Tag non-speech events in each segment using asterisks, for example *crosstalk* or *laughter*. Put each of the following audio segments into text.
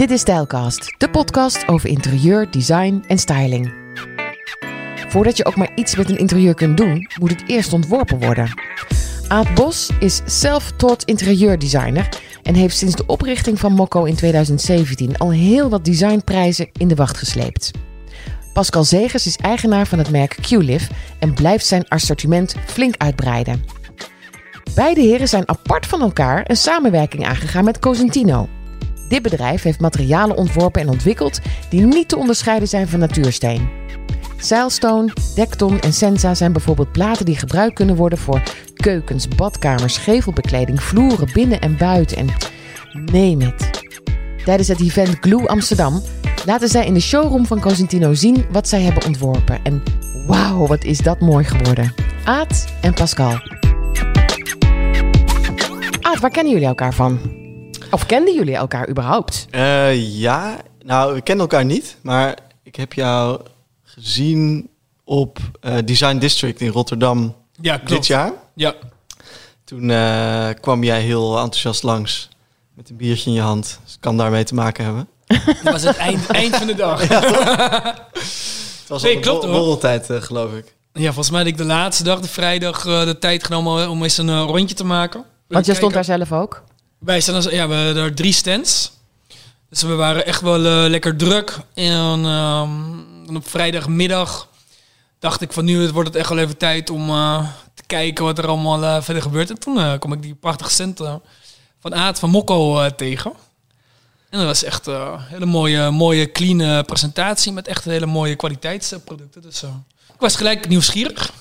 Dit is Stijlcast, de podcast over interieur, design en styling. Voordat je ook maar iets met een interieur kunt doen, moet het eerst ontworpen worden. Aad Bos is self-taught interieurdesigner en heeft sinds de oprichting van Mokko in 2017 al heel wat designprijzen in de wacht gesleept. Pascal Zegers is eigenaar van het merk QLive en blijft zijn assortiment flink uitbreiden. Beide heren zijn apart van elkaar een samenwerking aangegaan met Cosentino. Dit bedrijf heeft materialen ontworpen en ontwikkeld die niet te onderscheiden zijn van natuursteen. Zeilstone, Dekton en Senza zijn bijvoorbeeld platen die gebruikt kunnen worden voor keukens, badkamers, gevelbekleding, vloeren binnen en buiten en neem het. Tijdens het event Glue Amsterdam laten zij in de showroom van Cosentino zien wat zij hebben ontworpen. En wauw, wat is dat mooi geworden. Aad en Pascal. Aad, waar kennen jullie elkaar van? Of kenden jullie elkaar überhaupt? Eh, ja, nou, we kennen elkaar niet, maar ik heb jou gezien op eh, Design District in Rotterdam Ja, klopt. dit jaar. Ja. Toen eh, kwam jij heel enthousiast langs met een biertje in je hand. Dus het kan daarmee te maken hebben. *laughs* Dat was het eind, eind van de dag. *laughs* *laughs* Het was Nee, klopt, borreltijd, geloof ik. Ja, volgens mij had ik de laatste dag, de vrijdag, eh, de tijd genomen om eens een rondje te maken. Want jij stond daar zelf ook. Wij staan als, ja, we hadden er drie stands. Dus we waren echt wel eh, lekker druk. En ehm, dan op vrijdagmiddag dacht ik van nu wordt het echt wel even tijd om eh, te kijken wat er allemaal eh, verder gebeurt. En toen eh, kwam ik die prachtige eh, van Aad van Mokko tegen. En dat was echt eh, een hele mooie, mooie clean presentatie met echt hele mooie kwaliteitsproducten. Dus ik was gelijk nieuwsgierig.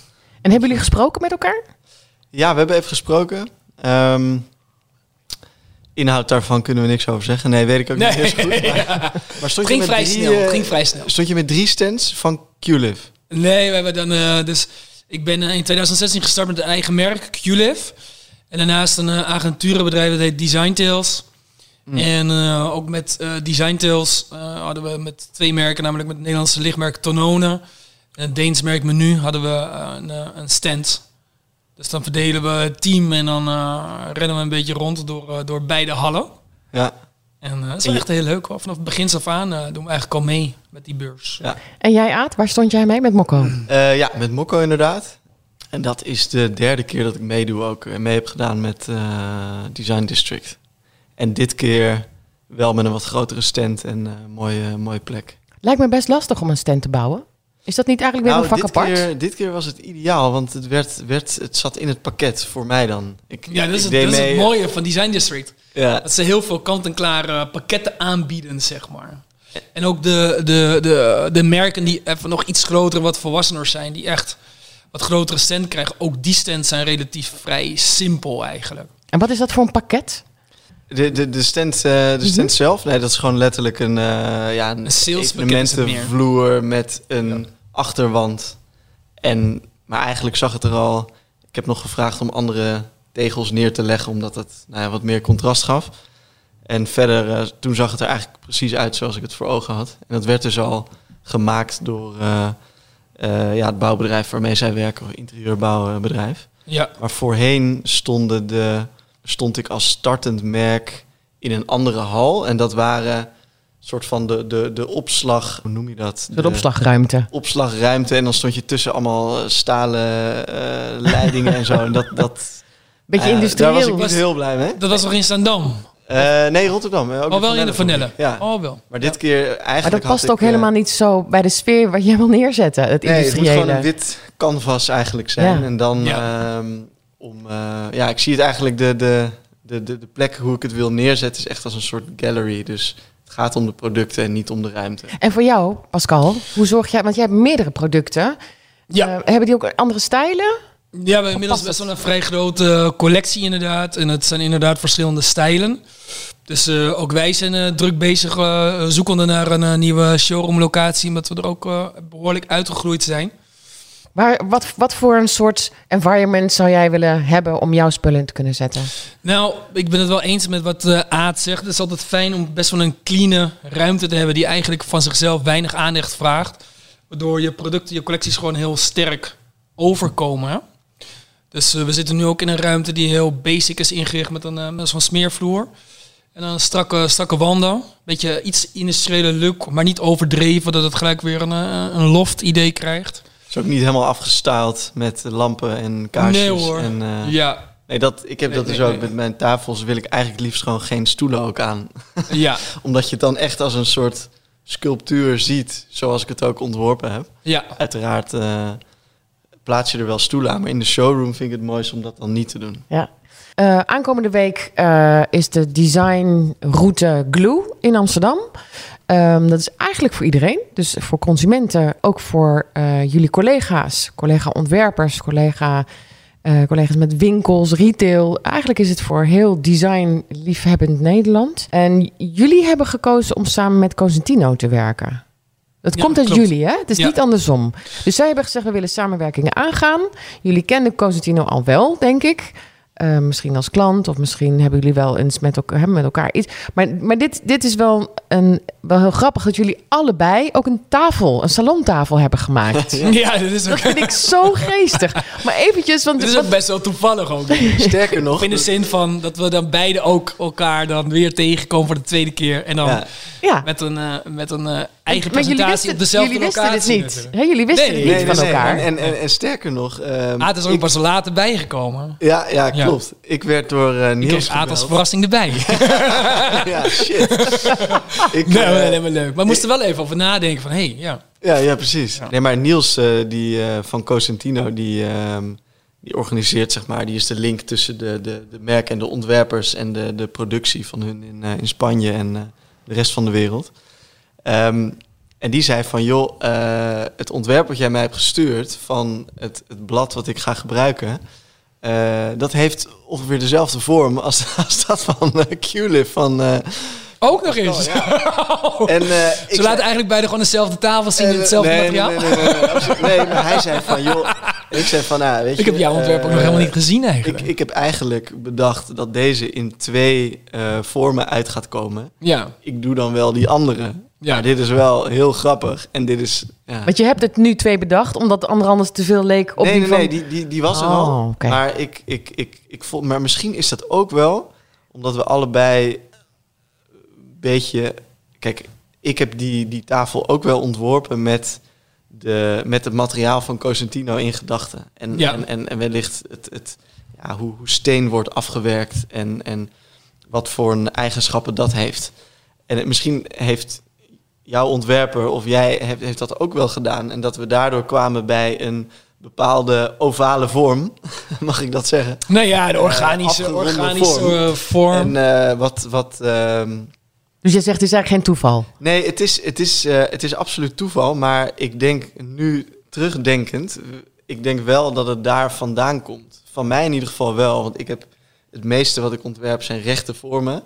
En hebben jullie gesproken met elkaar? Ja, we hebben even gesproken. Ehm, inhoud daarvan kunnen we niks over zeggen. Nee, weet ik ook niet heel goed. Maar, *laughs* maar stond, Het je ging met vrij drie, snel. Het ging vrij snel. stond je met drie stands van QLive? Nee, we hebben dan eh, dus. Ik ben eh, in 2016 gestart met een eigen merk, QLive. En daarnaast een uh, agenturenbedrijf dat heet Design Tales. En eh, ook met Design Tales hadden we met twee merken, namelijk met het Nederlandse lichtmerk Tonone en het Deens merk Menu, hadden we een, een stand. Dus dan verdelen we het team en dan eh, rennen we een beetje rond door, eh, door beide hallen. Ja. En eh, dat is En je- echt heel leuk hoor. Vanaf het begin af aan eh, doen we eigenlijk al mee met die beurs. ja. En jij Aad, waar stond jij mee met Mokko? Eh, ja, met Mokko inderdaad. En dat is de derde keer dat ik meedoe ook. eh, mee heb gedaan met eh, Design District. En dit keer wel met een wat grotere stand en eh mooie, mooie plek. Lijkt me best lastig om een stand te bouwen. Is dat niet eigenlijk weer een vak dit apart? keer, dit keer was het ideaal, want het, werd, werd, het zat in het pakket voor mij dan. Ik, Ja, dat is, het, deed dat is het mee- mooie van Design District. Ja, Dat ze heel veel kant-en-klare pakketten aanbieden, zeg maar. En ook de, de, de, de merken die even nog iets groter, wat volwassener zijn, die echt wat grotere stand krijgen. Ook die stands zijn relatief vrij simpel eigenlijk. En wat is dat voor een pakket? de, de, de stand, eh, de stand zelf, nee, dat is gewoon letterlijk een, eh ja, een, Een met een achterwand. En, maar eigenlijk zag het er al... Ik heb nog gevraagd om andere tegels neer te leggen, omdat het nou ja, wat meer contrast gaf. En verder, eh, toen zag het er eigenlijk precies uit zoals ik het voor ogen had. En dat werd dus al gemaakt door eh, eh, ja, het bouwbedrijf waarmee zij werken, een interieurbouwbedrijf. Ja, Maar voorheen stonden de, stond ik als startend merk in een andere hal. En dat waren soort van de, de, de opslag, hoe noem je dat? De opslagruimte. opslagruimte. En dan stond je tussen allemaal eh, stalen eh, *laughs* leidingen en zo. En dat, dat, Beetje eh, industrieel. Daar was ik niet Was- heel blij mee. dat was nog in Zandam. Eh, nee, Rotterdam. Ook Oh, wel in de. Vanelle. Ja. Oh, wel. Maar dit Ja. keer eigenlijk maar dat past ik, ook helemaal niet zo bij de sfeer wat jij wil neerzetten. Het Nee, het moet gewoon een wit canvas eigenlijk zijn. Ja. En dan Ja. ehm, om... ja, ik zie het eigenlijk de, de, de, de, de plek hoe ik het wil neerzetten... is echt als een soort gallery. Dus het gaat om de producten en niet om de ruimte. En voor jou, Pascal, hoe zorg jij... Want jij hebt meerdere producten. Ja. Eh, hebben die ook andere stijlen? Ja, we hebben inmiddels best wel een vrij grote collectie inderdaad. En het zijn inderdaad verschillende stijlen. Dus eh, ook wij zijn eh, druk bezig eh, zoekende naar een eh, nieuwe showroomlocatie. Omdat we er ook eh, behoorlijk uitgegroeid zijn. Waar, wat, wat voor een soort environment zou jij willen hebben om jouw spullen in te kunnen zetten? Nou, ik ben het wel eens met wat eh Aad zegt. Het is altijd fijn om best wel een clean ruimte te hebben die eigenlijk van zichzelf weinig aandacht vraagt. Waardoor je producten, je collecties gewoon heel sterk overkomen. Dus eh, we zitten nu ook in een ruimte die heel basic is ingericht met een, eh, met smeervloer. En dan strakke, strakke wanden. Beetje iets industriële look, maar niet overdreven dat het gelijk weer een, een loft idee krijgt. Is ook niet helemaal afgestyled met lampen en kaarsjes. Nee hoor. En, eh, Ja, Nee, dat, ik heb Nee, dat dus ook. nee. Met mijn tafels wil ik eigenlijk liefst gewoon geen stoelen ook aan. ja, *laughs* Omdat je het dan echt als een soort sculptuur ziet, zoals ik het ook ontworpen heb. ja. Uiteraard eh, plaats je er wel stoelen aan, maar in de showroom vind ik het mooiste om dat dan niet te doen. Ja. Eh, aankomende week eh, is de designroute Glue in Amsterdam. Ehm, dat is eigenlijk voor iedereen. Dus voor consumenten, ook voor eh, jullie collega's, collega-ontwerpers, collega, eh, collega's met winkels, retail. Eigenlijk is het voor heel design-liefhebbend Nederland. En jullie hebben gekozen om samen met Cosentino te werken. Dat Ja, komt uit klopt. jullie, hè? Het is Ja. niet andersom. Dus zij hebben gezegd, we willen samenwerkingen aangaan. Jullie kenden Cosentino al wel, denk ik. Eh, misschien als klant of misschien hebben jullie wel eens met, elkaar, hebben met elkaar iets. Maar, maar dit, dit is wel, een, wel heel grappig dat jullie allebei ook een tafel, een salontafel hebben gemaakt. *laughs* Ja, dat is ook, Dat vind ik zo geestig. Maar eventjes, want dit is ook best wel toevallig ook. Sterker nog, Of *laughs* in de zin van dat we dan beide ook elkaar dan weer tegenkomen voor de tweede keer. En dan ja, ja. met een, eh, met een eh, eigen Maar jullie presentatie wisten, op dezelfde jullie wisten locatie. dit niet. jullie wisten Nee, het niet nee, van nee, elkaar. En, en, en sterker nog, ehm, Ah, het is ook ik- pas later bijgekomen. ja, ja, Ja. klopt. Ik werd door eh Ik Niels kreeg Aad als verrassing erbij. *laughs* ja, shit. *laughs* ik, nee, eh, nee, nee, maar leuk. Maar we moesten wel even over nadenken van, hé, hey, ja. Ja, ja, precies. Nee, maar Niels eh, die, eh, van Cosentino, die, ehm, die organiseert, zeg maar, die is de link tussen de, de, de merken en de ontwerpers en de, de productie van hun in, eh, in Spanje en eh, de rest van de wereld. Ehm, en die zei van, joh, eh, het ontwerp wat jij mij hebt gestuurd van het, het blad wat ik ga gebruiken, eh, dat heeft ongeveer dezelfde vorm als, *laughs* als dat van uh, QLIF van... Ook nog eens. *laughs* en, eh, ik Ze laten eigenlijk beide gewoon dezelfde tafel zien, eh, hetzelfde nee, materiaal. Nee, nee, nee, nee, maar hij zei van, joh... *laughs* Ik zei van, nou, weet je... Ik heb jouw ontwerp ook nog helemaal niet gezien eigenlijk. Ik, ik heb eigenlijk bedacht dat deze in twee vormen uit gaat komen. ja, Ik doe dan wel die andere. Ja. Maar dit is wel heel grappig. En dit is... Ja. Want je hebt het nu twee bedacht, omdat de ander anders te veel leek op nee, die nee, van... nee, die, die, die was er Oh, al. oké. Maar, ik, ik, ik, ik vond, maar misschien is dat ook wel omdat we allebei een beetje... Kijk, ik heb die, die tafel ook wel ontworpen met, de, met het materiaal van Cosentino in gedachten. En, Ja. en, en, en wellicht het, het, ja, hoe, hoe steen wordt afgewerkt en, en wat voor een eigenschappen dat heeft. En het, misschien heeft jouw ontwerper of jij heeft, heeft dat ook wel gedaan. En dat we daardoor kwamen bij een bepaalde ovale vorm. *laughs* Mag ik dat zeggen? nou ja, de organische, afgeronde organische vorm. eh, vorm. En eh, wat... wat ehm, Dus je zegt, het is eigenlijk geen toeval. nee, het is, het, is, eh, het is absoluut toeval. Maar ik denk nu terugdenkend... eh, Ik denk wel dat het daar vandaan komt. Van mij in ieder geval wel. Want ik heb het meeste wat ik ontwerp zijn rechte vormen.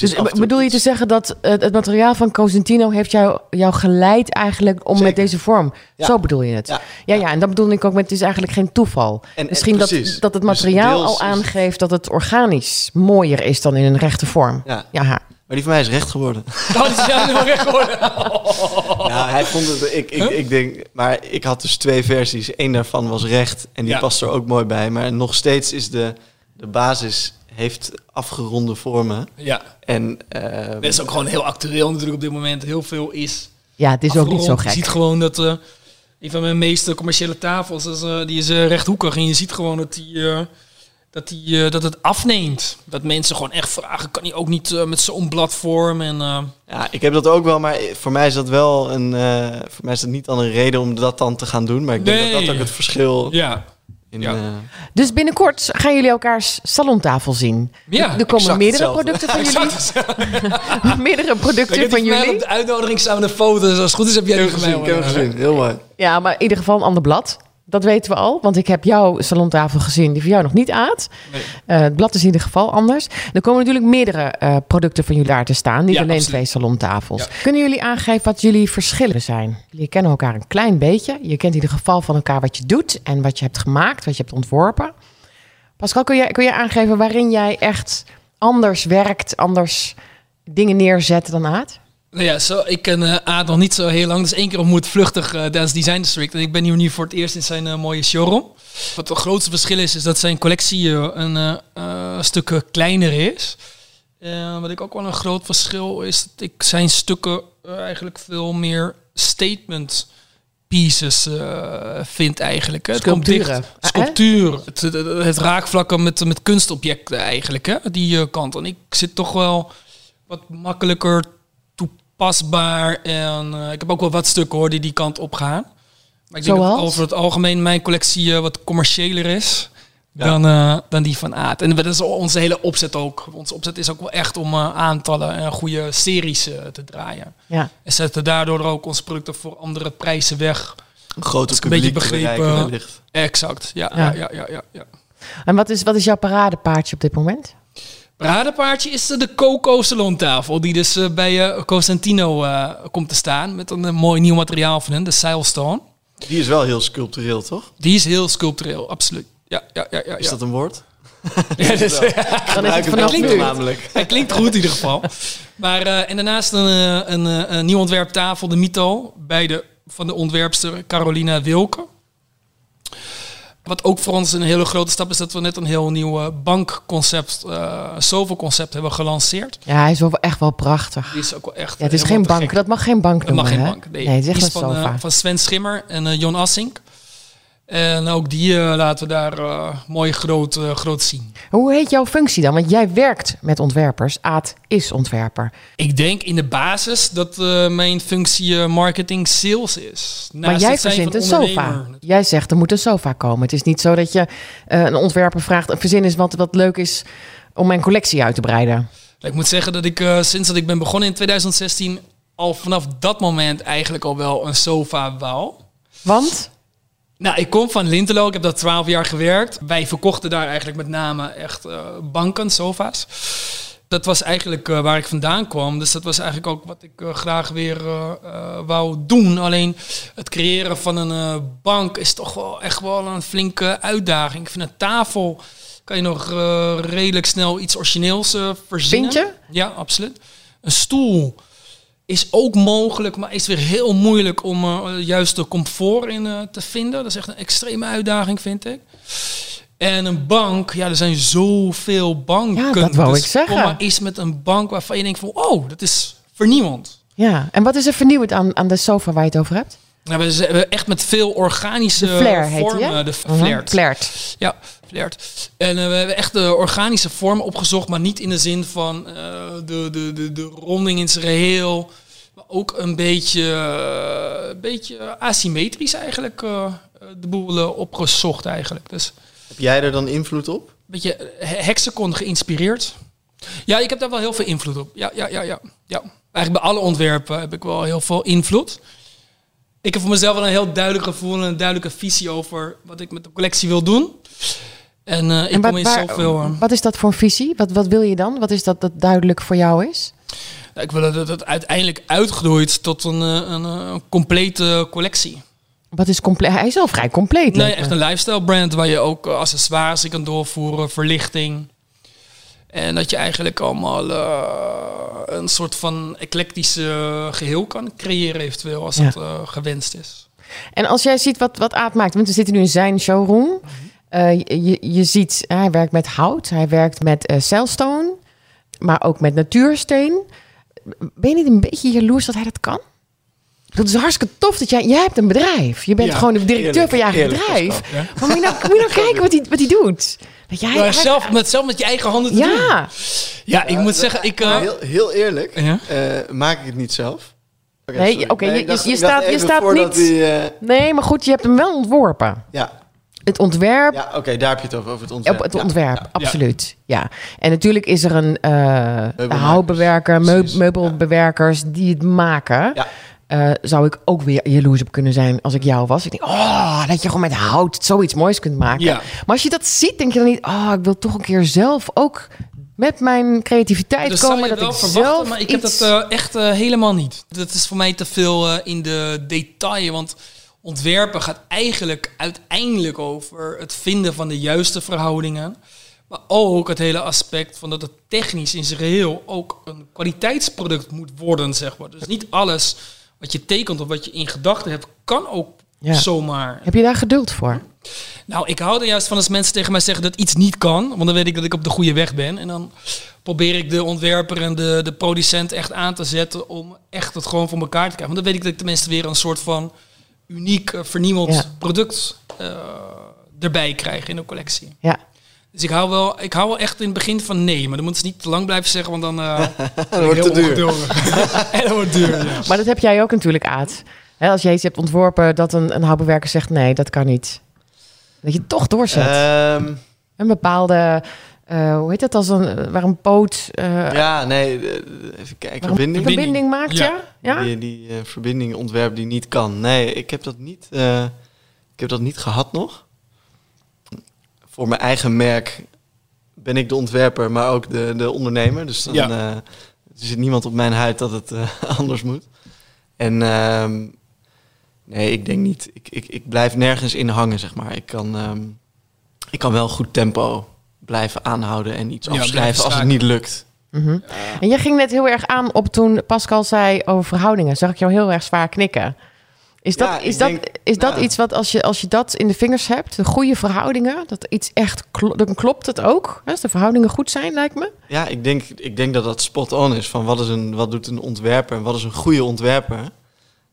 Dus toe bedoel je te zeggen dat het, het materiaal van Cosentino heeft jou, jou geleid eigenlijk om Zeker. met deze vorm? Ja. Zo bedoel je het? Ja, Ja, ja, en dat bedoel ik ook met het is eigenlijk geen toeval. En- en Misschien dat, dat het Dus materiaal al is- aangeeft dat het organisch mooier is dan in een rechte vorm. Ja, Ja, maar die van mij is recht geworden. *laughs* Die is helemaal recht geworden. *laughs* Ja, hij vond het. Ik, ik, ik denk, maar ik had dus twee versies. Eén daarvan was recht en die Ja. past er ook mooi bij. Maar nog steeds is de, de basis heeft afgeronde vormen. Ja, En eh, dat is ook gewoon heel actueel natuurlijk op dit moment. Heel veel is ja het is ook niet zo afgerond. Je gek. ziet gewoon dat eh, een van mijn meeste commerciële tafels, is, eh, die is rechthoekig. En je ziet gewoon dat, die, eh, dat, die, dat het afneemt. Dat mensen gewoon echt vragen, kan hij ook niet met zo'n bladvorm? En eh, ja, ik heb dat ook wel. Maar voor mij is dat wel een. eh, voor mij is dat niet dan een reden om dat dan te gaan doen. Maar ik denk dat dat ook het verschil ja, in. Ja. eh, Dus binnenkort gaan jullie elkaars salontafel zien. Ja, er komen exact meerdere producten van jullie. *laughs* Meerdere producten van mij op jullie. de uitnodiging samen de foto's. Als het goed is heb jij hem gezien, ik heb hem hoor. gezien. Heel mooi. Ja, maar in ieder geval een ander blad. Dat weten we al, want ik heb jouw salontafel gezien, die voor jou nog niet aad. Nee. Eh, het blad is in ieder geval anders. Er komen natuurlijk meerdere eh, producten van jullie daar te staan, niet Ja, alleen absoluut. twee salontafels. Ja. Kunnen jullie aangeven wat jullie verschillen zijn? Jullie kennen elkaar een klein beetje. Je kent in ieder geval van elkaar wat je doet en wat je hebt gemaakt, wat je hebt ontworpen. Pascal, kun je, kun je aangeven waarin jij echt anders werkt, anders dingen neerzet dan Aad? Nou ja, zo, ik ken eh Aad nog niet zo heel lang. Dus één keer ontmoet vluchtig eh tijdens Design District. En ik ben hier nu voor het eerst in zijn eh, mooie showroom. Wat het grootste verschil is, is dat zijn collectie een stuk kleiner is. Wat ik ook wel een groot verschil is dat ik zijn stukken eigenlijk veel meer statement pieces vind eigenlijk. Hè. Het komt dicht. Ah? Sculptuur. Het, het, het raakvlakken met, met kunstobjecten eigenlijk. Hè. Die kant. En ik zit toch wel wat makkelijker toepasbaar. En eh, ik heb ook wel wat stukken hoor die die kant op gaan. Maar ik denk dat over het algemeen mijn collectie eh, wat commerciëler is. Ja. Dan, eh, dan die van Aad. En dat is onze hele opzet ook. Onze opzet is ook wel echt om eh, aantallen en goede series te draaien. Ja. En zetten daardoor ook onze producten voor andere prijzen weg. Een groter ik een beetje publiek te begrepen-. Exact. Ja, Ja. ja. Ja, ja, ja, ja. En wat is, wat is jouw paradepaardje op dit moment? Paradepaardje is eh, de Coco Salontafel. Die dus eh, bij eh, Costantino eh, komt te staan. Met een mooi nieuw materiaal van hen, de Seilstone. Die is wel heel sculptureel, toch? Die is heel sculptureel, absoluut. Ja, ja, ja. ja, Is ja. dat een woord? *laughs* Ja, dus, *laughs* Dan is het vanaf nu. namelijk. Hij klinkt goed in ieder geval. Maar en daarnaast een, een, een nieuw ontwerptafel, de Mito, bij de, van de ontwerpster Carolina Wilke. Wat ook voor ons een hele grote stap is dat we net een heel nieuw eh, bankconcept, eh zoveel concept hebben gelanceerd. Ja, hij is wel echt wel prachtig. Die is ook wel echt. Ja, het is geen bank. gek. Dat mag geen bank Dat noemen, mag geen hè? bank. Nee, het is echt van, eh, van Sven Schimmer en Jon Assink. En ook die eh, laten we daar eh, mooi groot, eh, groot zien. Hoe heet jouw functie dan? Want jij werkt met ontwerpers. Aad is ontwerper. Ik denk in de basis dat mijn functie marketing sales is. maar jij verzint een sofa. Jij zegt er moet een sofa komen. Het is niet zo dat je een ontwerper vraagt... verzin is wat, wat leuk is om mijn collectie uit te breiden. Ik moet zeggen dat ik sinds dat ik ben begonnen in 2016... al vanaf dat moment eigenlijk al wel een sofa wou. Want? Nou, ik kom van Lintelo. Ik heb daar 12 jaar gewerkt. Wij verkochten daar eigenlijk met name echt eh, banken, sofa's. Dat was eigenlijk eh, waar ik vandaan kwam. Dus dat was eigenlijk ook wat ik eh, graag weer wou doen. Alleen het creëren van een bank is toch wel echt wel een flinke uitdaging. Ik vind een tafel kan je nog redelijk snel iets origineels verzinnen. Vind je? Ja, absoluut. Een stoel is ook mogelijk, maar is weer heel moeilijk om eh, juist de comfort in eh, te vinden. Dat is echt een extreme uitdaging, vind ik. En een bank, ja, er zijn zoveel banken. Ja, dat wou Dus ik zeggen. Kom maar eens met een bank waarvan je denkt van, oh, dat is vernieuwend. Ja. En wat is er vernieuwend aan, aan de sofa waar je het over hebt? Nou, we zijn echt met veel organische De flair heet die, vormen. De Mhm. Flared. Ja, En eh, we hebben echt de organische vorm opgezocht, maar niet in de zin van eh, de, de, de, de ronding in zijn geheel. Maar ook een beetje, eh, een beetje asymmetrisch eigenlijk de boel opgezocht eigenlijk. Dus Heb jij er dan invloed op? een beetje hexagon geïnspireerd. Ja, ik heb daar wel heel veel invloed op. Ja, ja, ja, ja. ja. Eigenlijk bij alle ontwerpen heb ik wel heel veel invloed. Ik heb voor mezelf wel een heel duidelijk gevoel en een duidelijke visie over wat ik met de collectie wil doen. En eh, ik En kom wat, in waar- zoveel... wat is dat voor een visie? Wat, wat wil je dan? Wat is dat dat duidelijk voor jou is? ik wil dat het uiteindelijk uitgroeit tot een, eh, een, eh, een complete collectie. Wat is compleet? Hij is al vrij compleet. Nee, echt een lifestyle brand waar je ook accessoires in kan doorvoeren, verlichting. En dat je eigenlijk allemaal een soort van eclectische geheel kan creëren eventueel als Ja. dat gewenst is. En als jij ziet wat, wat Aad maakt, want we zitten nu in zijn showroom. Eh, je, ziet, hij werkt met hout, hij werkt met eh cellstone, maar ook met natuursteen. Ben je niet een beetje jaloers dat hij dat kan? Dat is hartstikke tof dat jij, jij hebt een bedrijf. Je bent Ja, gewoon de directeur eerlijk, van je eigen bedrijf. Maar moet je nou, moet je nou *laughs* kijken wat hij, wat hij doet? Dat jij, Ja, hij- zelf, met, zelf met je eigen handen te doen. ja, Ja, ik moet zeggen, ik... eh, heel, heel eerlijk, Ja? eh, maak ik het niet zelf. Oké, Nee, oké, je- je staat- je staat niet- die, nee, maar goed, je hebt hem wel ontworpen. ja, Het ontwerp ja oké, daar heb je het over, over het ontwerp. Op het Ja, ontwerp, ja. absoluut. Ja. En natuurlijk is er een eh Meubelmakers. houtbewerker, meubelbewerkers die het maken. Ja. Eh, zou ik ook weer jaloers op kunnen zijn als ik jou was. Ik denk, oh, dat je gewoon met hout zoiets moois kunt maken. Ja. Maar als je dat ziet, denk je dan niet, oh, ik wil toch een keer zelf ook met mijn creativiteit Dat zou komen. je Dat wel ik zelf maar ik heb iets- dat eh, echt helemaal niet. Dat is voor mij te veel in de detail, want ontwerpen gaat eigenlijk uiteindelijk over het vinden van de juiste verhoudingen. Maar ook het hele aspect van dat het technisch in zijn geheel ook een kwaliteitsproduct moet worden, zeg maar. Dus niet alles wat je tekent of wat je in gedachten hebt, kan ook Ja. zomaar. Heb je daar geduld voor? Nou, ik hou er juist van als mensen tegen mij zeggen dat iets niet kan. Want dan weet ik dat ik op de goede weg ben. En dan probeer ik de ontwerper en de, de producent echt aan te zetten om echt het gewoon voor elkaar te krijgen. Want dan weet ik dat ik tenminste weer een soort van uniek, eh, vernieuwend Ja. product eh, erbij krijg in de collectie. Ja. Dus ik hou, wel, ik hou wel echt in het begin van nee. Maar dan moeten ze niet te lang blijven zeggen, want dan eh *laughs* Dat wordt te duur. *laughs* en dat wordt duur, ja. Maar dat heb jij ook natuurlijk, Aad. Hè, als jij iets hebt ontworpen dat een, een houtbewerker zegt nee, dat kan niet. Dat je het toch doorzet. Ehm, een bepaalde, eh, hoe heet dat, als een, waar een poot, eh, ja, nee, eh, even kijken. waar een Verbinding. verbinding, maakt, ja? ja? Die, die eh, verbinding ontwerp die niet kan. Nee, ik heb dat niet, eh, ik heb dat niet gehad nog. Voor mijn eigen merk ben ik de ontwerper, maar ook de, de ondernemer. Dus dan Ja. eh, er zit niemand op mijn huid dat het eh, *laughs* anders moet. En ehm, nee, ik denk niet. Ik, ik, ik blijf nergens in hangen, zeg maar. Ik kan, ehm, ik kan wel goed tempo blijven aanhouden en iets afschrijven als het niet lukt. Mhm. En jij ging net heel erg aan op toen Pascal zei over verhoudingen. Zag ik jou heel erg zwaar knikken. Is dat, Ja, is dat, denk- is dat nou. iets wat als je, als je dat in de vingers hebt, de goede verhoudingen, dat iets echt klo- dan klopt het ook? Hè, Als de verhoudingen goed zijn, lijkt me. Ja, ik denk, ik denk dat dat spot on is. Van wat, is een, wat doet een ontwerper en wat is een goede ontwerper?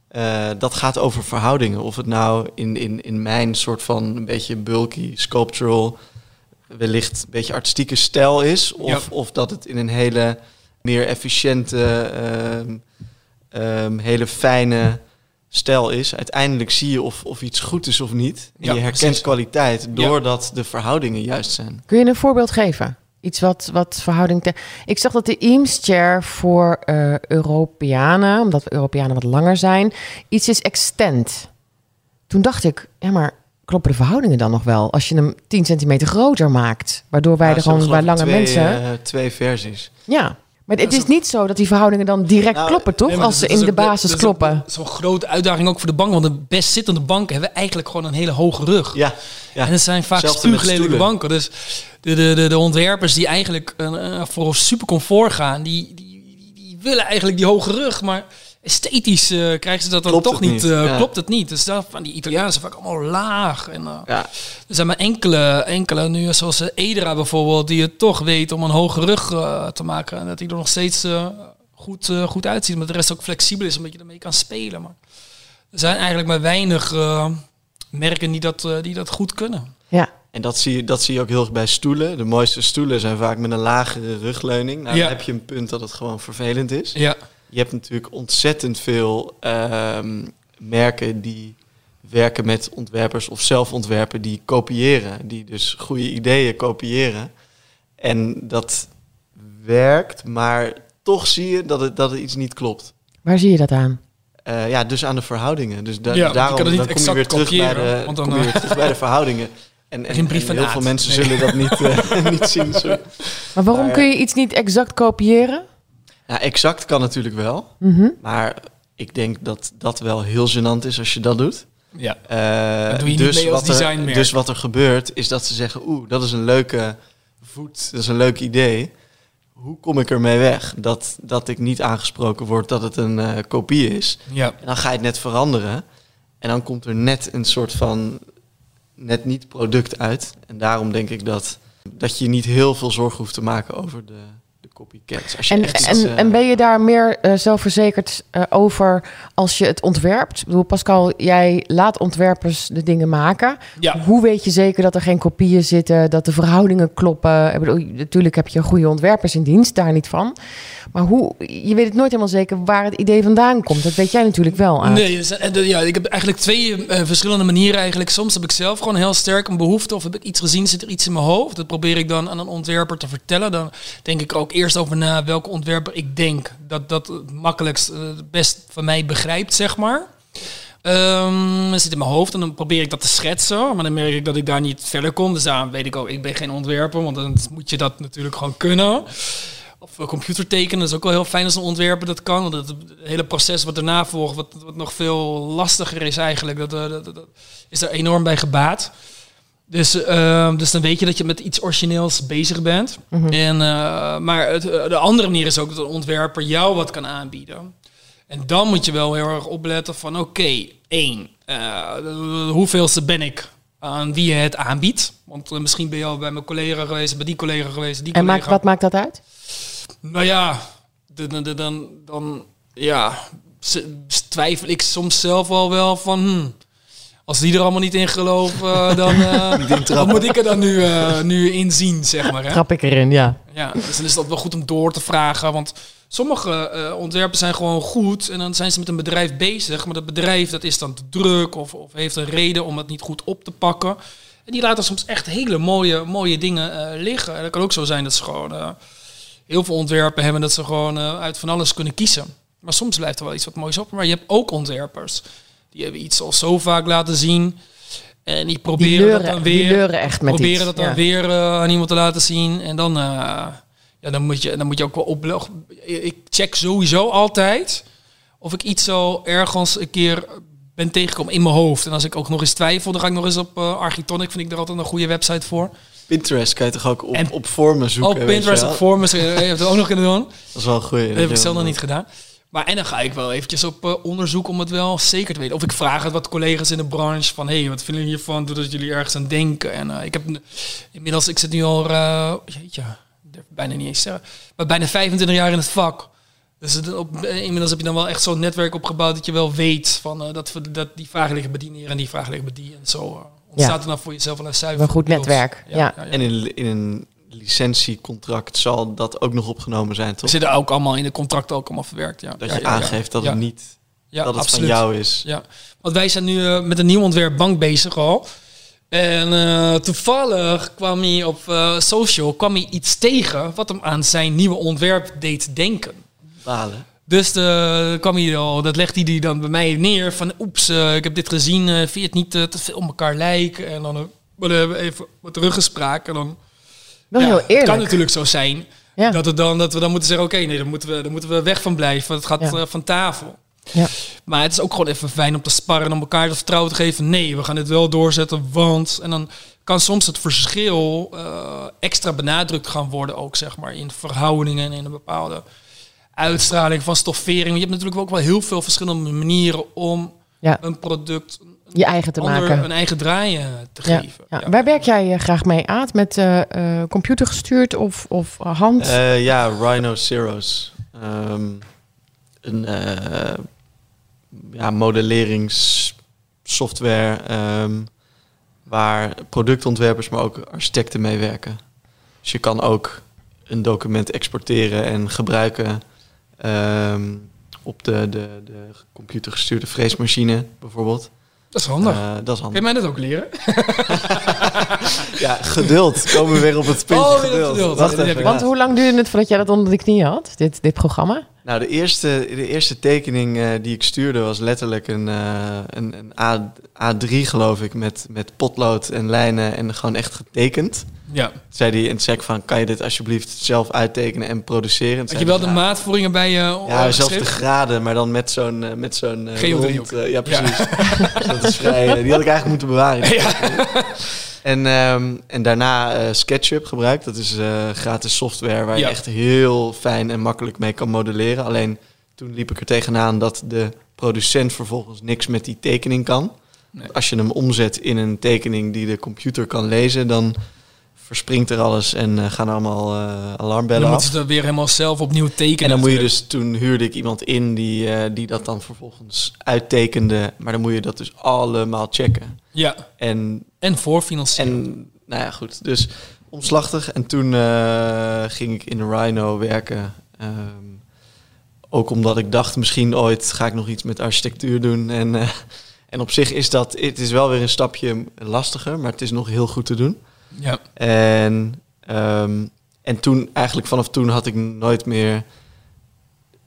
Eh, dat gaat over verhoudingen. Of het nou in, in, in mijn soort van een beetje bulky, sculptural, wellicht een beetje artistieke stijl is. Of, Ja. of dat het in een hele meer efficiënte, ehm, ehm, hele fijne stijl is. Uiteindelijk zie je of, of iets goed is of niet. En Ja, je herkent precies. kwaliteit doordat de verhoudingen juist zijn. Kun je een voorbeeld geven? Iets wat, wat verhouding... Te... Ik zag dat de Eames Chair voor eh Europeanen, omdat we Europeanen wat langer zijn, iets is extend. Toen dacht ik, ja, maar kloppen de verhoudingen dan nog wel? Als je hem 10 centimeter groter maakt, waardoor wij Ja, er gewoon bij lange twee, mensen... eh, twee versies. Ja, maar het is niet zo dat die verhoudingen dan direct Nou, kloppen, toch? Nee, Als ze in de basis dat is kloppen. Zo'n grote uitdaging ook voor de bank. Want de best zittende banken hebben eigenlijk gewoon een hele hoge rug. Ja, ja. En het zijn vaak spuuglelijke banken. Dus de, de, de, de ontwerpers die eigenlijk eh, voor super comfort gaan, die, die, die, die willen eigenlijk die hoge rug. Maar esthetisch eh, krijgen ze dat dan toch niet. niet, eh, ja. Klopt het niet. Dus dat, van die Italianen zijn vaak allemaal laag. En, eh, Ja, er zijn maar enkele, enkele nu, zoals Edra bijvoorbeeld, die het toch weet om een hoge rug te maken. En dat die er nog steeds eh, goed, eh, goed uitziet. Maar de rest ook flexibel is, omdat je ermee kan spelen. Maar er zijn eigenlijk maar weinig eh, merken die dat, eh, die dat goed kunnen. Ja, en dat zie, je, dat zie je ook heel erg bij stoelen. De mooiste stoelen zijn vaak met een lagere rugleuning. Nou, Ja. dan heb je een punt dat het gewoon vervelend is. Ja, Je hebt natuurlijk ontzettend veel ehm, merken die werken met ontwerpers of zelf ontwerpen die kopiëren. Die dus goede ideeën kopiëren. En dat werkt, maar toch zie je dat het, dat het iets niet klopt. waar zie je dat aan? Eh, ja, dus aan de verhoudingen. Dus da- Ja, daarom kan het niet dan kom je exact weer terug bij kopiëren, de, want dan, kom je eh, weer terug bij de verhoudingen. En, en, Geen brief en van heel veel mensen Nee. zullen dat niet, eh, *laughs* niet zien. Sorry. Maar waarom Maar- kun je iets niet exact kopiëren? Ja, exact kan natuurlijk wel. Mhm. Maar ik denk dat dat wel heel gênant is als je dat doet. ja. Eh, Dat doe je niet dus, mee als wat er, dus wat er gebeurt is dat ze zeggen... oeh, dat is een leuke voet, dat is een leuk idee. Hoe kom ik ermee weg dat, dat ik niet aangesproken word dat het een eh, kopie is? ja. En dan ga je het net veranderen. En dan komt er net een soort van net niet product uit. En daarom denk ik dat, dat je niet heel veel zorgen hoeft te maken over de copycats. Als je En, echt iets, en, eh, en ben je daar meer eh, zelfverzekerd eh, over als je het ontwerpt? Ik bedoel, Pascal, jij laat ontwerpers de dingen maken. ja. Hoe weet je zeker dat er geen kopieën zitten, dat de verhoudingen kloppen? Ik bedoel, natuurlijk heb je goede ontwerpers in dienst, daar niet van. Maar hoe, je weet het nooit helemaal zeker waar het idee vandaan komt. Dat weet jij natuurlijk wel. Nee, dus, ja, ik heb eigenlijk twee verschillende manieren eigenlijk. Soms heb ik zelf gewoon heel sterk een behoefte of heb ik iets gezien, zit er iets in mijn hoofd. Dat probeer ik dan aan een ontwerper te vertellen. Dan denk ik ook eerst over na welke ontwerper ik denk dat dat het makkelijkst, eh, best van mij begrijpt, zeg maar. Ehm zit in mijn hoofd en dan probeer ik dat te schetsen. Maar dan merk ik dat ik daar niet verder kom. Dus daarom weet ik ook, ik ben geen ontwerper. Want dan moet je dat natuurlijk gewoon kunnen. Of eh, computer tekenen, dat is ook wel heel fijn als een ontwerper dat kan. Want het, hele proces wat daarna volgt, wat, nog veel lastiger is eigenlijk, dat, eh, dat, dat, dat is er enorm bij gebaat. Dus, eh, dus dan weet je dat je met iets origineels bezig bent. en, eh, maar het, eh, de andere manier is ook dat een ontwerper jou wat kan aanbieden. En dan moet je wel heel erg opletten van oké, één, eh, de- hoeveelste ben ik aan wie je het aanbiedt? Want misschien ben je al bij mijn collega geweest, bij die collega geweest, die En collega. wat maakt dat uit? Nou ja, dan, dan, dan, dan ja, twijfel ik soms zelf al wel van... hmm, als die er allemaal niet in geloven, dan *laughs* eh, wat moet ik er dan nu, eh, nu in zien, zeg maar. Hè? Trap ik erin, ja. Ja, dus dan is dat wel goed om door te vragen. Want sommige eh, ontwerpen zijn gewoon goed en dan zijn ze met een bedrijf bezig. Maar dat bedrijf dat is dan te druk of, of heeft een reden om het niet goed op te pakken. En die laten soms echt hele mooie, mooie dingen eh, liggen. En dat kan ook zo zijn dat ze gewoon eh, heel veel ontwerpen hebben dat ze gewoon eh, uit van alles kunnen kiezen. Maar soms blijft er wel iets wat moois op. Maar je hebt ook ontwerpers. Die hebben iets al zo vaak laten zien. En die proberen Die dat dan die weer leuren echt met proberen iets. dat dan ja. weer eh, aan iemand te laten zien. En dan, eh, ja, dan, moet je, dan moet je ook wel op. Ik check sowieso altijd of ik iets zo ergens een keer ben tegengekomen in mijn hoofd. En als ik ook nog eens twijfel, dan ga ik nog eens op eh Architonic. Vind ik daar altijd een goede website voor. Pinterest kan je toch ook op, En- op vormen zoeken? Weet je Pinterest op vormen. Je hebt het ook nog kunnen doen. Dat is wel een goeie. Dat heb ik zelf nog niet gedaan. Maar en dan ga ik wel eventjes op eh, onderzoek om het wel zeker te weten. Of ik vraag het wat collega's in de branche van... hey, wat vinden jullie hiervan? Doordat jullie ergens aan denken. En eh, ik heb inmiddels... Ik zit nu al... eh jeetje, bijna niet eens zeggen. Maar bijna 25 jaar in het vak. Dus het, op, inmiddels heb je dan wel echt zo'n netwerk opgebouwd... dat je wel weet van, eh, dat, we, dat die vragen liggen bij die neer en die vragen liggen bij die. En zo ontstaat er dan voor jezelf wel een zuiver... Een goed netwerk, ja. En in, in een licentiecontract zal dat ook nog opgenomen zijn, toch? zitten ook allemaal in de contracten ook allemaal verwerkt. Ja. Dat Ja, je ja, aangeeft dat het niet Ja, dat het absoluut. van jou is. Ja, want wij zijn nu eh, met een nieuw ontwerp bank bezig al. En eh, toevallig kwam hij op eh, social kwam hij iets tegen wat hem aan zijn nieuwe ontwerp deed denken. Balen. Dus de, kwam hij al, dat legde hij dan bij mij neer van oeps, ik heb dit gezien, vind je het niet te veel op elkaar lijken? En dan we hebben even wat teruggespraak en dan Wel ja, heel Het eerlijk. kan natuurlijk zo zijn Ja. dat, het dan, dat we dan moeten zeggen, oké, nee, dan moeten, we, dan moeten we weg van blijven. want Het gaat eh, van tafel. Ja. Maar het is ook gewoon even fijn om te sparren en om elkaar het vertrouwen te geven. Nee, we gaan dit wel doorzetten, want... En dan kan soms het verschil eh, extra benadrukt gaan worden ook, zeg maar, in verhoudingen en in een bepaalde uitstraling van stoffering. Je hebt natuurlijk ook wel heel veel verschillende manieren om Ja. een product Je eigen te ander maken. een eigen draai eh, te Ja, geven. ja. Ja. Waar werk jij eh, graag mee aan? Met eh, eh, computer gestuurd of, of hand? Eh, ja, Rhinoceros. Ehm een eh, ja, modelleringssoftware ehm, waar productontwerpers, maar ook architecten mee werken. Dus je kan ook een document exporteren en gebruiken ehm, op de, de, de computergestuurde freesmachine bijvoorbeeld. Dat is handig. Eh, dat is Kun je mij dat ook leren? *laughs* Ja, geduld. Komen we weer op het puntje Oh, geduld. geduld. Wacht Ja, even. Want hoe lang duurde het voordat jij dat onder de knie had, dit, dit programma? Nou, de eerste, de eerste tekening eh, die ik stuurde was letterlijk een, eh, een, een A, A3, geloof ik, met, met potlood en lijnen en gewoon echt getekend. Ja. Zei en toen zei ik van, kan je dit alsjeblieft zelf uittekenen en produceren? En toen Had zei je wel de ja, maatvoeringen bij je Ja, eh, zelfs de graden, maar dan met zo'n met zo'n eh, Geodriehoek. eh, ja, precies. *laughs* dat is vrij, die had ik eigenlijk moeten bewaren. *laughs* En, ehm, en daarna eh, SketchUp gebruikt. Dat is eh, gratis software waar Ja. je echt heel fijn en makkelijk mee kan modelleren. Alleen toen liep ik er tegenaan dat de producent vervolgens niks met die tekening kan. Nee. Als je hem omzet in een tekening die de computer kan lezen, dan verspringt er alles en eh, gaan allemaal eh, Dan alarmbellen moeten af. ze er weer helemaal zelf opnieuw tekenen. En dan moet je dus, toen huurde ik iemand in die, eh, die dat dan vervolgens uittekende. Maar dan moet je dat dus allemaal checken. Ja, En en voorfinancieren. en nou ja, goed. Dus omslachtig. En toen ging ik in de Rhino werken. Ehm, ook omdat ik dacht, misschien ooit ga ik nog iets met architectuur doen. En, en op zich is dat, het is wel weer een stapje lastiger, maar het is nog heel goed te doen. Ja. En, ehm, en toen, eigenlijk vanaf toen had ik nooit meer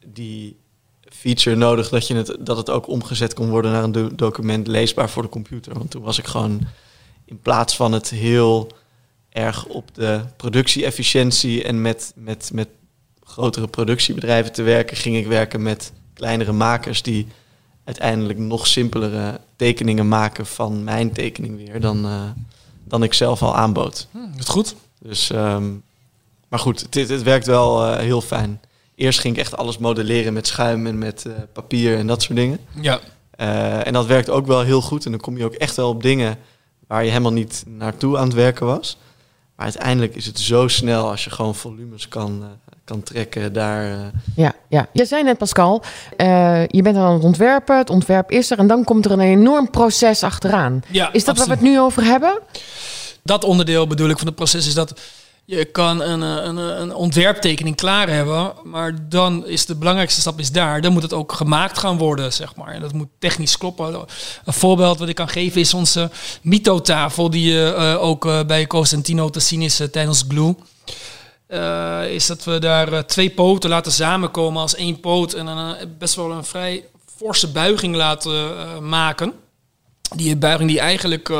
die feature nodig dat, je het, dat het ook omgezet kon worden naar een do- document leesbaar voor de computer. Want toen was ik gewoon in plaats van het heel erg op de productie-efficiëntie en met, met, met grotere productiebedrijven te werken, ging ik werken met kleinere makers die uiteindelijk nog simpelere tekeningen maken van mijn tekening weer dan, eh, dan ik zelf al aanbood. Hm, dat is goed. Dus, ehm, maar goed, het werkt wel eh, heel fijn. Eerst ging ik echt alles modelleren met schuim en met eh, papier en dat soort dingen. Ja. Eh, en dat werkt ook wel heel goed. En dan kom je ook echt wel op dingen waar je helemaal niet naartoe aan het werken was. Maar uiteindelijk is het zo snel als je gewoon volumes kan, uh, kan trekken daar. Uh... Ja, ja, je zei net Pascal, je bent aan het ontwerpen, het ontwerp is er en dan komt er een enorm proces achteraan. Ja, is dat absoluut. waar we het nu over hebben? Dat onderdeel bedoel ik van het proces is dat je kan een, een, een ontwerptekening klaar hebben, maar dan is de belangrijkste stap is daar. Dan moet het ook gemaakt gaan worden, zeg maar. En dat moet technisch kloppen. Een voorbeeld wat ik kan geven is onze Mito-tafel, die uh, ook uh, bij Costantino te zien is tijdens Glue. is dat we daar twee poten laten samenkomen als één poot en een, best wel een vrij forse buiging laten maken. Die buiging die eigenlijk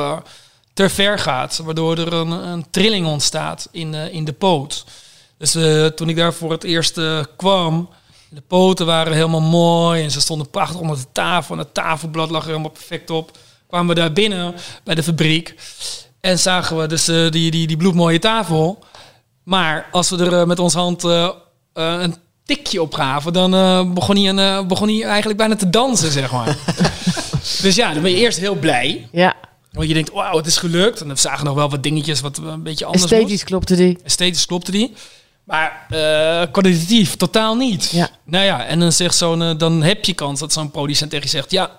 ter ver gaat, waardoor er een, een trilling ontstaat in, uh, in de poot. Dus uh, toen ik daar voor het eerst uh, kwam, de poten waren helemaal mooi en ze stonden prachtig onder de tafel en het tafelblad lag er helemaal perfect op. Kwamen we daar binnen bij de fabriek en zagen we dus die, die, die bloedmooie tafel. Maar als we er met onze hand een tikje op gaven, dan begon, hij een, begon hij eigenlijk bijna te dansen, zeg maar. *laughs* dus ja, dan ben je eerst heel blij. Ja. Want je denkt, wauw, het is gelukt. En we zagen nog wel wat dingetjes wat een beetje anders Esthetisch moest. klopte die. Esthetisch klopte die. Maar uh, kwalitatief totaal niet. Ja. Nou ja, en dan zegt zo'n, uh, dan heb je kans dat zo'n producent tegen je zegt, ja,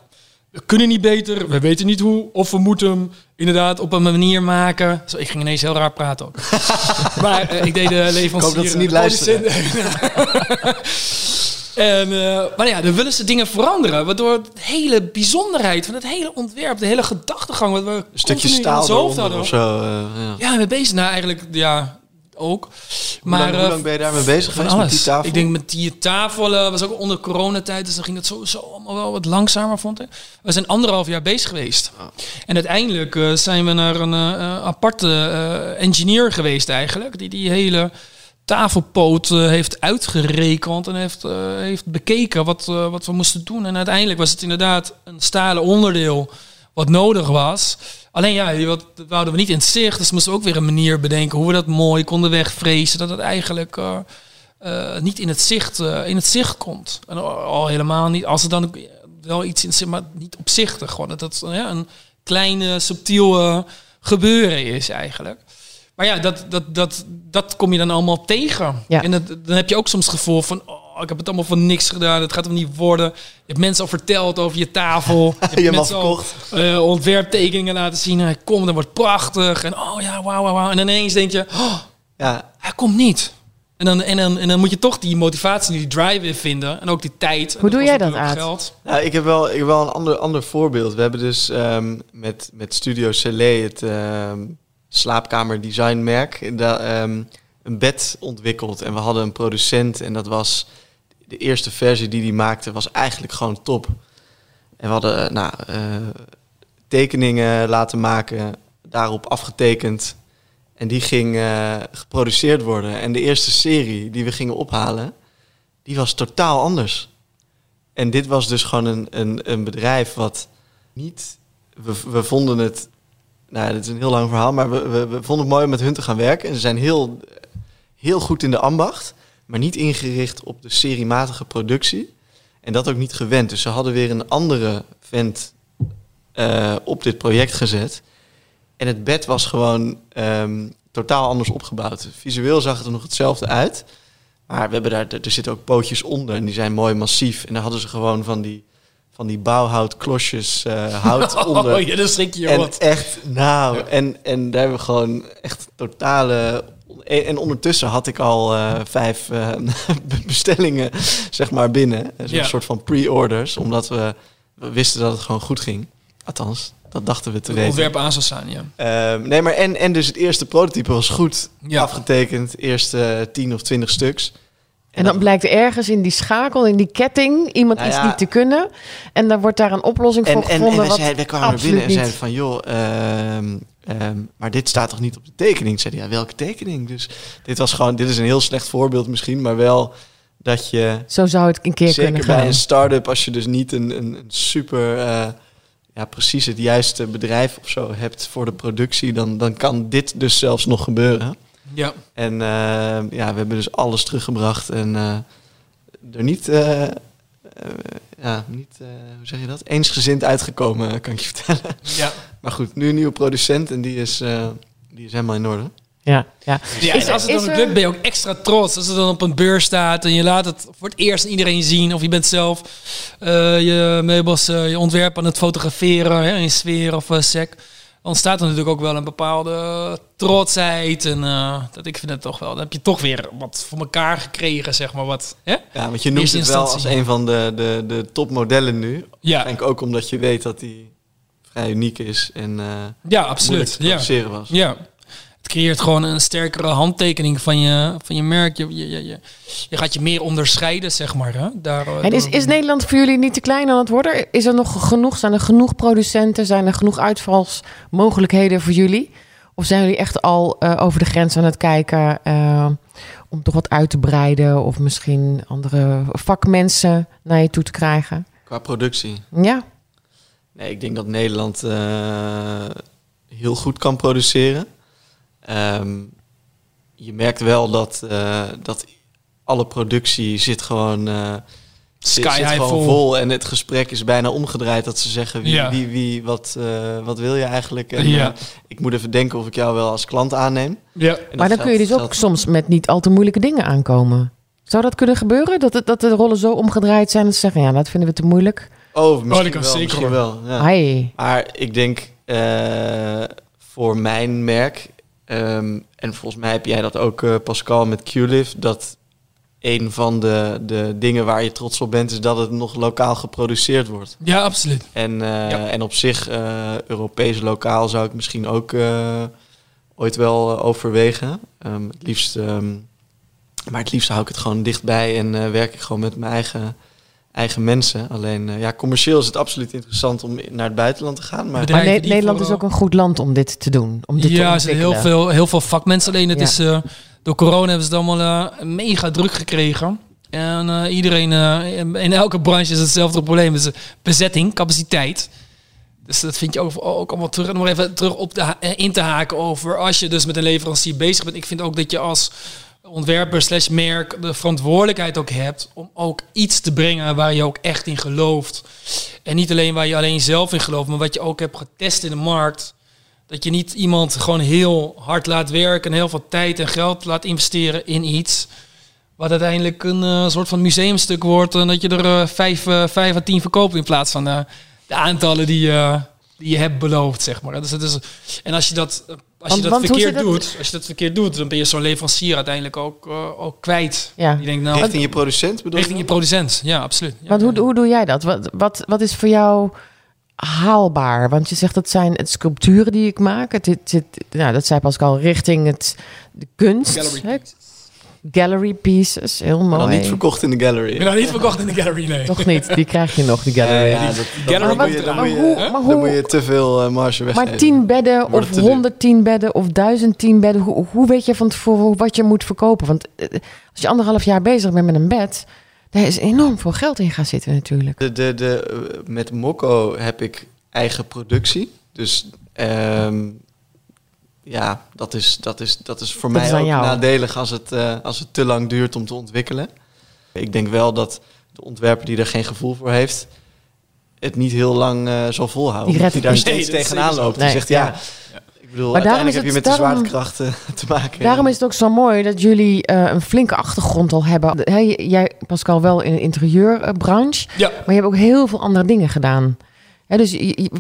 we kunnen niet beter, we weten niet hoe, of we moeten hem inderdaad op een manier maken. Zo, ik ging ineens heel raar praten ook. *laughs* maar uh, ik deed de leverancier. Ik hoop dat ze niet luisteren. *laughs* En, uh, maar ja, dan willen ze dingen veranderen. Waardoor de hele bijzonderheid van het hele ontwerp, de hele gedachtegang, wat we een stukje staal hoofd hadden. of zo. Uh, ja. ja, we bezig. Nou, eigenlijk, ja, ook. Hoe maar lang, hoe lang ben je daarmee bezig geweest alles. met die tafel? Ik denk met die tafel uh, was ook onder coronatijd, dus dan ging het sowieso allemaal wel wat langzamer, vond ik. We zijn anderhalf jaar bezig geweest. Oh. En uiteindelijk uh, zijn we naar een uh, aparte engineer geweest eigenlijk, die die hele tafelpoot uh, heeft uitgerekend en heeft, uh, heeft bekeken wat, uh, wat we moesten doen. En uiteindelijk was het inderdaad een stalen onderdeel wat nodig was. Alleen ja, dat wouden we niet in zicht. Dus moesten ook weer een manier bedenken hoe we dat mooi konden wegvrezen. Dat het eigenlijk niet in het, zicht, in het zicht komt. En al helemaal niet. Als er dan wel iets in zit, maar niet opzichtig. Gewoon dat het ja, een kleine, subtiel gebeuren is eigenlijk. Maar ja, dat, dat, dat, dat kom je dan allemaal tegen. Ja. En dat, dan heb je ook soms het gevoel van... Oh, ik heb het allemaal voor niks gedaan. Het gaat hem niet worden. Je hebt mensen al verteld over je tafel. *laughs* Je hebt je mensen al uh, ontwerptekeningen laten zien. Hij komt, dat wordt prachtig. En oh ja, wauw, wauw, wauw. En dan ineens denk je... Oh, ja. hij komt niet. En dan, en, dan, en dan moet je toch die motivatie, die drive weer vinden. En ook die tijd. Hoe doe jij dat, Aad? Geld. Nou, ik heb wel, ik heb wel een ander, ander voorbeeld. We hebben dus um, met, met Studio Celé het... Um, slaapkamerdesignmerk um, een bed ontwikkeld. En we hadden een producent en dat was de eerste versie die die maakte, was eigenlijk gewoon top. En we hadden nou, uh, tekeningen laten maken, daarop afgetekend. En die ging uh, geproduceerd worden. En de eerste serie die we gingen ophalen, die was totaal anders. En dit was dus gewoon een, een, een bedrijf wat niet... We, we vonden het nou, dit is een heel lang verhaal, maar we, we, vonden het mooi om met hun te gaan werken. En ze zijn heel, heel goed in de ambacht, maar niet ingericht op de seriematige productie. En dat ook niet gewend. Dus ze hadden weer een andere vent uh, op dit project gezet. En het bed was gewoon um, totaal anders opgebouwd. Visueel zag het er nog hetzelfde uit. Maar we hebben daar, er zitten ook pootjes onder en die zijn mooi massief. En daar hadden ze gewoon van die van die bouwhoutklosjes uh, hout *laughs* onder. Oh, ja, dat schrik je en wat. echt, nou, ja. en, en daar hebben we gewoon echt totale... En ondertussen had ik al uh, vijf uh, *laughs* bestellingen, zeg maar, binnen. Een Ja. soort van pre-orders, omdat we, we wisten dat het gewoon goed ging. Althans, dat dachten we te Het weten. ontwerp aan zou staan, ja. Ehm, nee, maar en, en dus het eerste prototype was goed Ja. afgetekend. Eerste tien of twintig stuks. En dan blijkt ergens in die schakel, in die ketting, iemand Nou iets niet te kunnen. En dan wordt daar een oplossing En, voor en, en gevonden. wij, wat zeiden, wij kwamen er binnen en zeiden van, joh, ehm, ehm, maar dit staat toch niet op de tekening? Zeiden ja, welke tekening? Dus dit was gewoon, dit is een heel slecht voorbeeld misschien, maar wel dat je, Zo zou het een keer zeker kunnen bij gaan. een start-up, als je dus niet een, een, een super, eh, ja, precies het juiste bedrijf of zo hebt voor de productie, dan, dan kan dit dus zelfs nog gebeuren. Ja. En eh, ja, we hebben dus alles teruggebracht en eh, er niet, eh, ja, ja, niet, eh, hoe zeg je dat? Eensgezind uitgekomen, kan ik je vertellen. Ja. Maar goed, nu een nieuwe producent en die is, eh, die is helemaal in orde. Ja, ja. Ja, Is en als het dan lukt, ben je ook extra trots. Als het dan op een beurs staat en je laat het voor het eerst iedereen zien. Of je bent zelf eh, je meubels, eh, je ontwerp aan het fotograferen hè, in sfeer of sec. Ontstaat er natuurlijk ook wel een bepaalde trotsheid. En eh, dat, ik vind het toch wel. Dan heb je toch weer wat voor elkaar gekregen, zeg maar. Wat, hè? Ja, want je noemt Eerste het wel als een van de, de, de topmodellen nu. Ja, Denk ook omdat je weet dat die vrij uniek is en eh ja moeilijk absoluut. te Ja. produceren was. Ja. Het creëert gewoon een sterkere handtekening van je, van je merk. Je, je, je, je, je gaat je meer onderscheiden, zeg maar. Hè? Daar, eh, En is, is Nederland voor jullie niet te klein aan het worden? Is er nog genoeg? Zijn er genoeg producenten? Zijn er genoeg uitvalsmogelijkheden voor jullie? Of zijn jullie echt al eh, over de grens aan het kijken eh, om toch wat uit te breiden? Of misschien andere vakmensen naar je toe te krijgen? Qua productie. Ja, Nee, ik denk dat Nederland eh, heel goed kan produceren. Ehm, je merkt wel dat, eh, dat alle productie zit gewoon, eh, zit, Sky zit high gewoon vol. vol. En het gesprek is bijna omgedraaid. Dat ze zeggen, wie, Ja. wie, wie wat, eh, wat wil je eigenlijk? En, Ja. ik moet even denken of ik jou wel als klant aanneem. Ja. Maar dan kun je dus ook geldt- soms met niet al te moeilijke dingen aankomen. Zou dat kunnen gebeuren? Dat, het, dat de rollen zo omgedraaid zijn dat ze zeggen, ja, dat vinden we te moeilijk. Oh, misschien dat kan wel, zeker, misschien wel. Ja. Hai. Maar ik denk eh, voor mijn merk, ehm, en volgens mij heb jij dat ook, eh, Pascal, met QLIF, dat een van de, de dingen waar je trots op bent, is dat het nog lokaal geproduceerd wordt. ja, absoluut. En, eh, Ja. en op zich, eh, Europees lokaal zou ik misschien ook ooit wel overwegen. Ehm, het liefst, ehm, maar het liefst hou ik het gewoon dichtbij en werk ik gewoon met mijn eigen, eigen mensen. Alleen, eh, ja, commercieel is het absoluut interessant om naar het buitenland te gaan. Maar Ne- Nederland is ook een goed land om dit te doen. Om dit Ja, er zijn heel veel, heel veel vakmensen. Alleen het Ja. is, eh, door corona hebben ze het allemaal eh, mega druk gekregen. En eh, iedereen, eh, in, in elke branche is hetzelfde probleem. Dus bezetting, capaciteit. Dus dat vind je ook, ook allemaal terug. En om er even terug op eh, in te haken over als je dus met een leverancier bezig bent. Ik vind ook dat je als ontwerper slash merk de verantwoordelijkheid ook hebt om ook iets te brengen waar je ook echt in gelooft. En niet alleen waar je alleen zelf in gelooft, maar wat je ook hebt getest in de markt. Dat je niet iemand gewoon heel hard laat werken en heel veel tijd en geld laat investeren in iets. Wat uiteindelijk een eh, soort van museumstuk wordt. En dat je er eh, vijf, eh, vijf à tien verkoopt in plaats van de aantallen die, die je hebt beloofd, zeg maar. Dus en als je dat, als Want- je dat want verkeerd doet, als je dat verkeerd doet, dan ben je zo'n leverancier uiteindelijk ook, eh, ook kwijt. Ja. Je denkt nou, richting je producent bedoel richting je producent. Ja, absoluut. Ja, Want hoe, hoe doe jij dat? Wat, wat, wat is voor jou haalbaar? Want je zegt dat zijn het sculpturen die ik maak. Het, het, het- nou, dat zei Pascal richting het, de kunst. Gallery hè? Gallery pieces, heel Maar dan mooi. niet verkocht in de gallery. Ik ben nog niet verkocht in de gallery, nee. Toch niet, die krijg je nog, die Ja, gallery. ja, dat, gallery dan, moet je, dan, Maar hoe- maar dan moet te veel eh, marge weggeven. Maar 10 bedden of het te duur. 110 bedden of 1010 bedden, hoe, hoe weet je van tevoren wat je moet verkopen? Want eh, als je anderhalf jaar bezig bent met een bed, daar is enorm veel geld in gaan zitten natuurlijk. De, de, de, eh, met Mokko heb ik eigen productie. Dus ehm, ja, dat is, dat is, dat is voor Dat mij is ook jou. nadelig als het, eh, als het te lang duurt om te ontwikkelen. Ik denk wel dat de ontwerper die er geen gevoel voor heeft, het niet heel lang eh, zal volhouden. Die daar niet. steeds Nee, tegenaan loopt. Nee, Die zegt ja, ja. ik bedoel, Maar daarom heb je met de daarom- zwaartekracht eh, *laughs* te maken. Daarom is het ook zo mooi dat jullie eh, een flinke achtergrond al hebben. Hè, jij, Pascal, wel in de interieurbranche, Ja, maar je hebt ook heel veel andere dingen gedaan. Hè, dus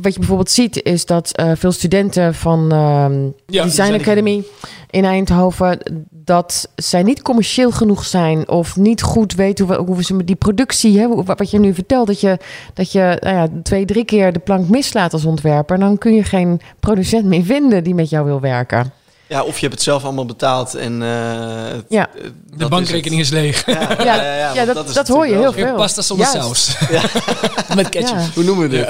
wat je bijvoorbeeld ziet is dat eh, veel studenten van ehm, Ja, Design Academy in Eindhoven... dat zij niet commercieel genoeg zijn of niet goed weten hoe, hoe ze met die productie... Hè, wat je nu vertelt, dat je, dat je nou ja, twee, drie keer de plank mislaat als ontwerper... dan kun je geen producent meer vinden die met jou wil werken. Ja, of je hebt het zelf allemaal betaald en... eh, het- Ja. eh, de bankrekening is leeg. Ja, Ja, ja, ja, ja, want dat- dat hoor je heel veel. Pasta zonder saus. *laughs* Met ketchup. Hoe noemen we dit?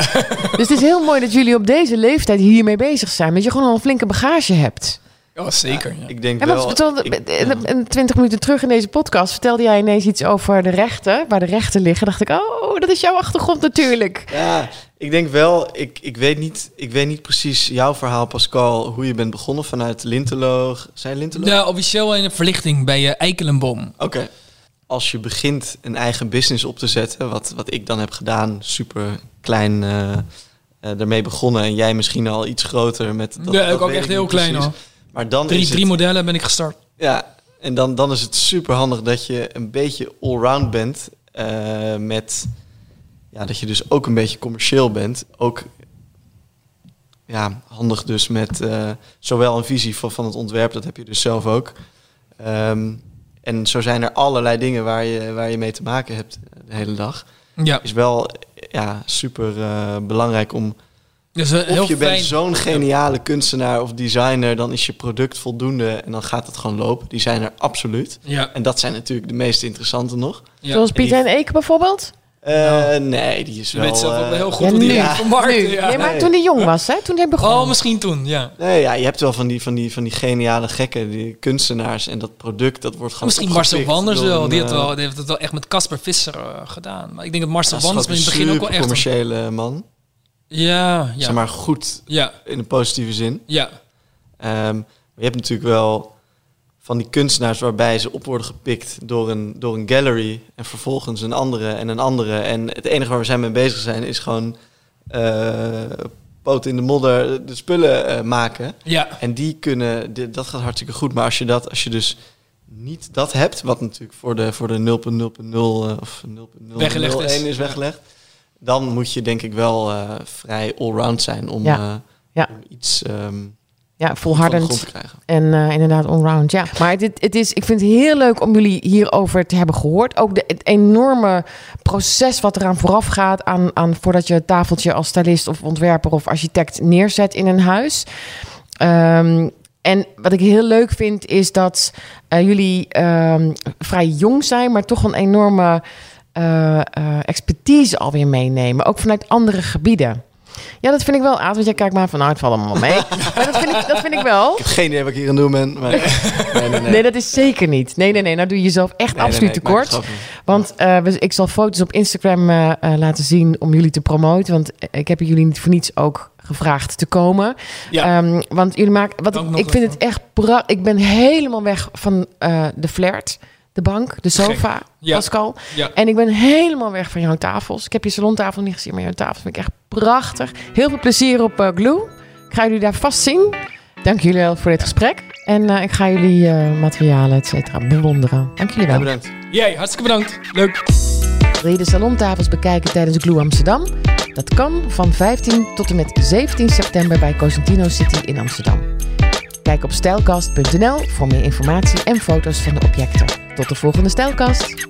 Dus het is heel mooi dat jullie op deze leeftijd hiermee bezig zijn. Dat je gewoon al een flinke bagage hebt. Oh, zeker. Ja. Ik denk En wel... vertelde, ik- en- en 20 minuten terug in deze podcast vertelde jij ineens iets over de rechten. Waar de rechten liggen. Dacht ik, oh, dat is jouw achtergrond natuurlijk. Ja, ik denk wel, ik, ik, weet niet, ik weet niet precies jouw verhaal, Pascal, hoe je bent begonnen vanuit Lintelo. Zijn Lintelo? Ja, officieel in een verlichting bij uh, Eikelenboom. Oké. als je begint een eigen business op te zetten, wat, wat ik dan heb gedaan, super klein uh, ermee begonnen en jij misschien al iets groter met. Dat, ja, ik ook echt heel klein hoor. Maar dan drie, drie modellen ben ik gestart. Ja, en dan, dan is het super handig dat je een beetje allround bent uh, met ja, dat je dus ook een beetje commercieel bent. Ook ja, handig dus met uh, zowel een visie van, van het ontwerp, dat heb je dus zelf ook. Um, en zo zijn er allerlei dingen waar je, waar je mee te maken hebt de hele dag. Ja. Is wel ja, super uh, belangrijk om. Dus, of je bent zo'n geniale kunstenaar of designer, dan is je product voldoende en dan gaat het gewoon lopen. Die zijn er absoluut. Ja. En dat zijn natuurlijk de meest interessante nog. Ja. Zoals Pieter en Eke bijvoorbeeld? Uh, nee, die is wel... weet zelf ook wel heel goed ja, hoe die ja. vermarkten. Ja. Nee, maar toen hij jong was, hè? Toen hij begon. Oh, misschien toen, ja. Nee, ja, je hebt wel van die, van die, van die geniale gekken, die kunstenaars en dat product, dat wordt gewoon Misschien Marcel Wanders wel. Die, had wel, die heeft het wel echt met Casper Visser uh, gedaan. Maar ik denk dat Marcel Wanders in het begin ook wel echt... commerciële man. Ja, ja. Zeg maar goed, ja. in een positieve zin. Ja. Um, maar je hebt natuurlijk wel van die kunstenaars waarbij ze op worden gepikt door een, door een gallery en vervolgens een andere en een andere. En het enige waar we zijn mee bezig zijn is gewoon uh, poot in de modder de spullen uh, maken. Ja. En die kunnen, dat gaat hartstikke goed. Maar als je, dat, als je dus niet dat hebt, wat natuurlijk voor de, voor de 0.0.0 uh, of 0.001 is. is weggelegd, dan moet je denk ik wel uh, vrij allround zijn om, ja. ja. om iets... Um, ja, volhardend. En uh, inderdaad onround. Ja, maar het, het is, ik vind het heel leuk om jullie hierover te hebben gehoord. Ook de, het enorme proces wat eraan vooraf gaat aan, aan voordat je het tafeltje als stylist of ontwerper of architect neerzet in een huis. Um, en wat ik heel leuk vind is dat uh, jullie um, vrij jong zijn, maar toch een enorme uh, expertise alweer meenemen. Ook vanuit andere gebieden. Ja, dat vind ik wel, Aad. Want jij kijkt maar van, nou, het valt allemaal mee. *laughs* maar dat vind, ik, dat vind ik wel. Ik heb geen idee wat ik hier aan doen ben. Maar... nee, nee, nee. *laughs* nee, dat is zeker niet. Nee, nee, nee. Nou doe je jezelf echt absoluut tekort. Want uh, ik zal foto's op Instagram uh, laten zien om jullie te promoten. Want ik heb jullie niet voor niets ook gevraagd te komen. Ja. Um, want jullie maken... Wat ik, ik vind het echt... Ik ben helemaal weg van uh, de flirt de bank, de sofa, ja. Pascal. Ja. En ik ben helemaal weg van jouw tafels. Ik heb je salontafel niet gezien, maar jouw tafel vind ik echt prachtig. Heel veel plezier op uh, Glue. Ik ga jullie daar vast zien. Dank jullie wel voor dit gesprek. En uh, ik ga jullie uh, materialen, et cetera, bewonderen. Dank jullie wel. Bedankt. Jij, hartstikke bedankt. Leuk. Wil je de salontafels bekijken tijdens Glue Amsterdam? Dat kan van 15 tot en met 17 september bij Cosentino City in Amsterdam. Kijk op stijlkast.nl voor meer informatie en foto's van de objecten. Tot de volgende Stijlkast!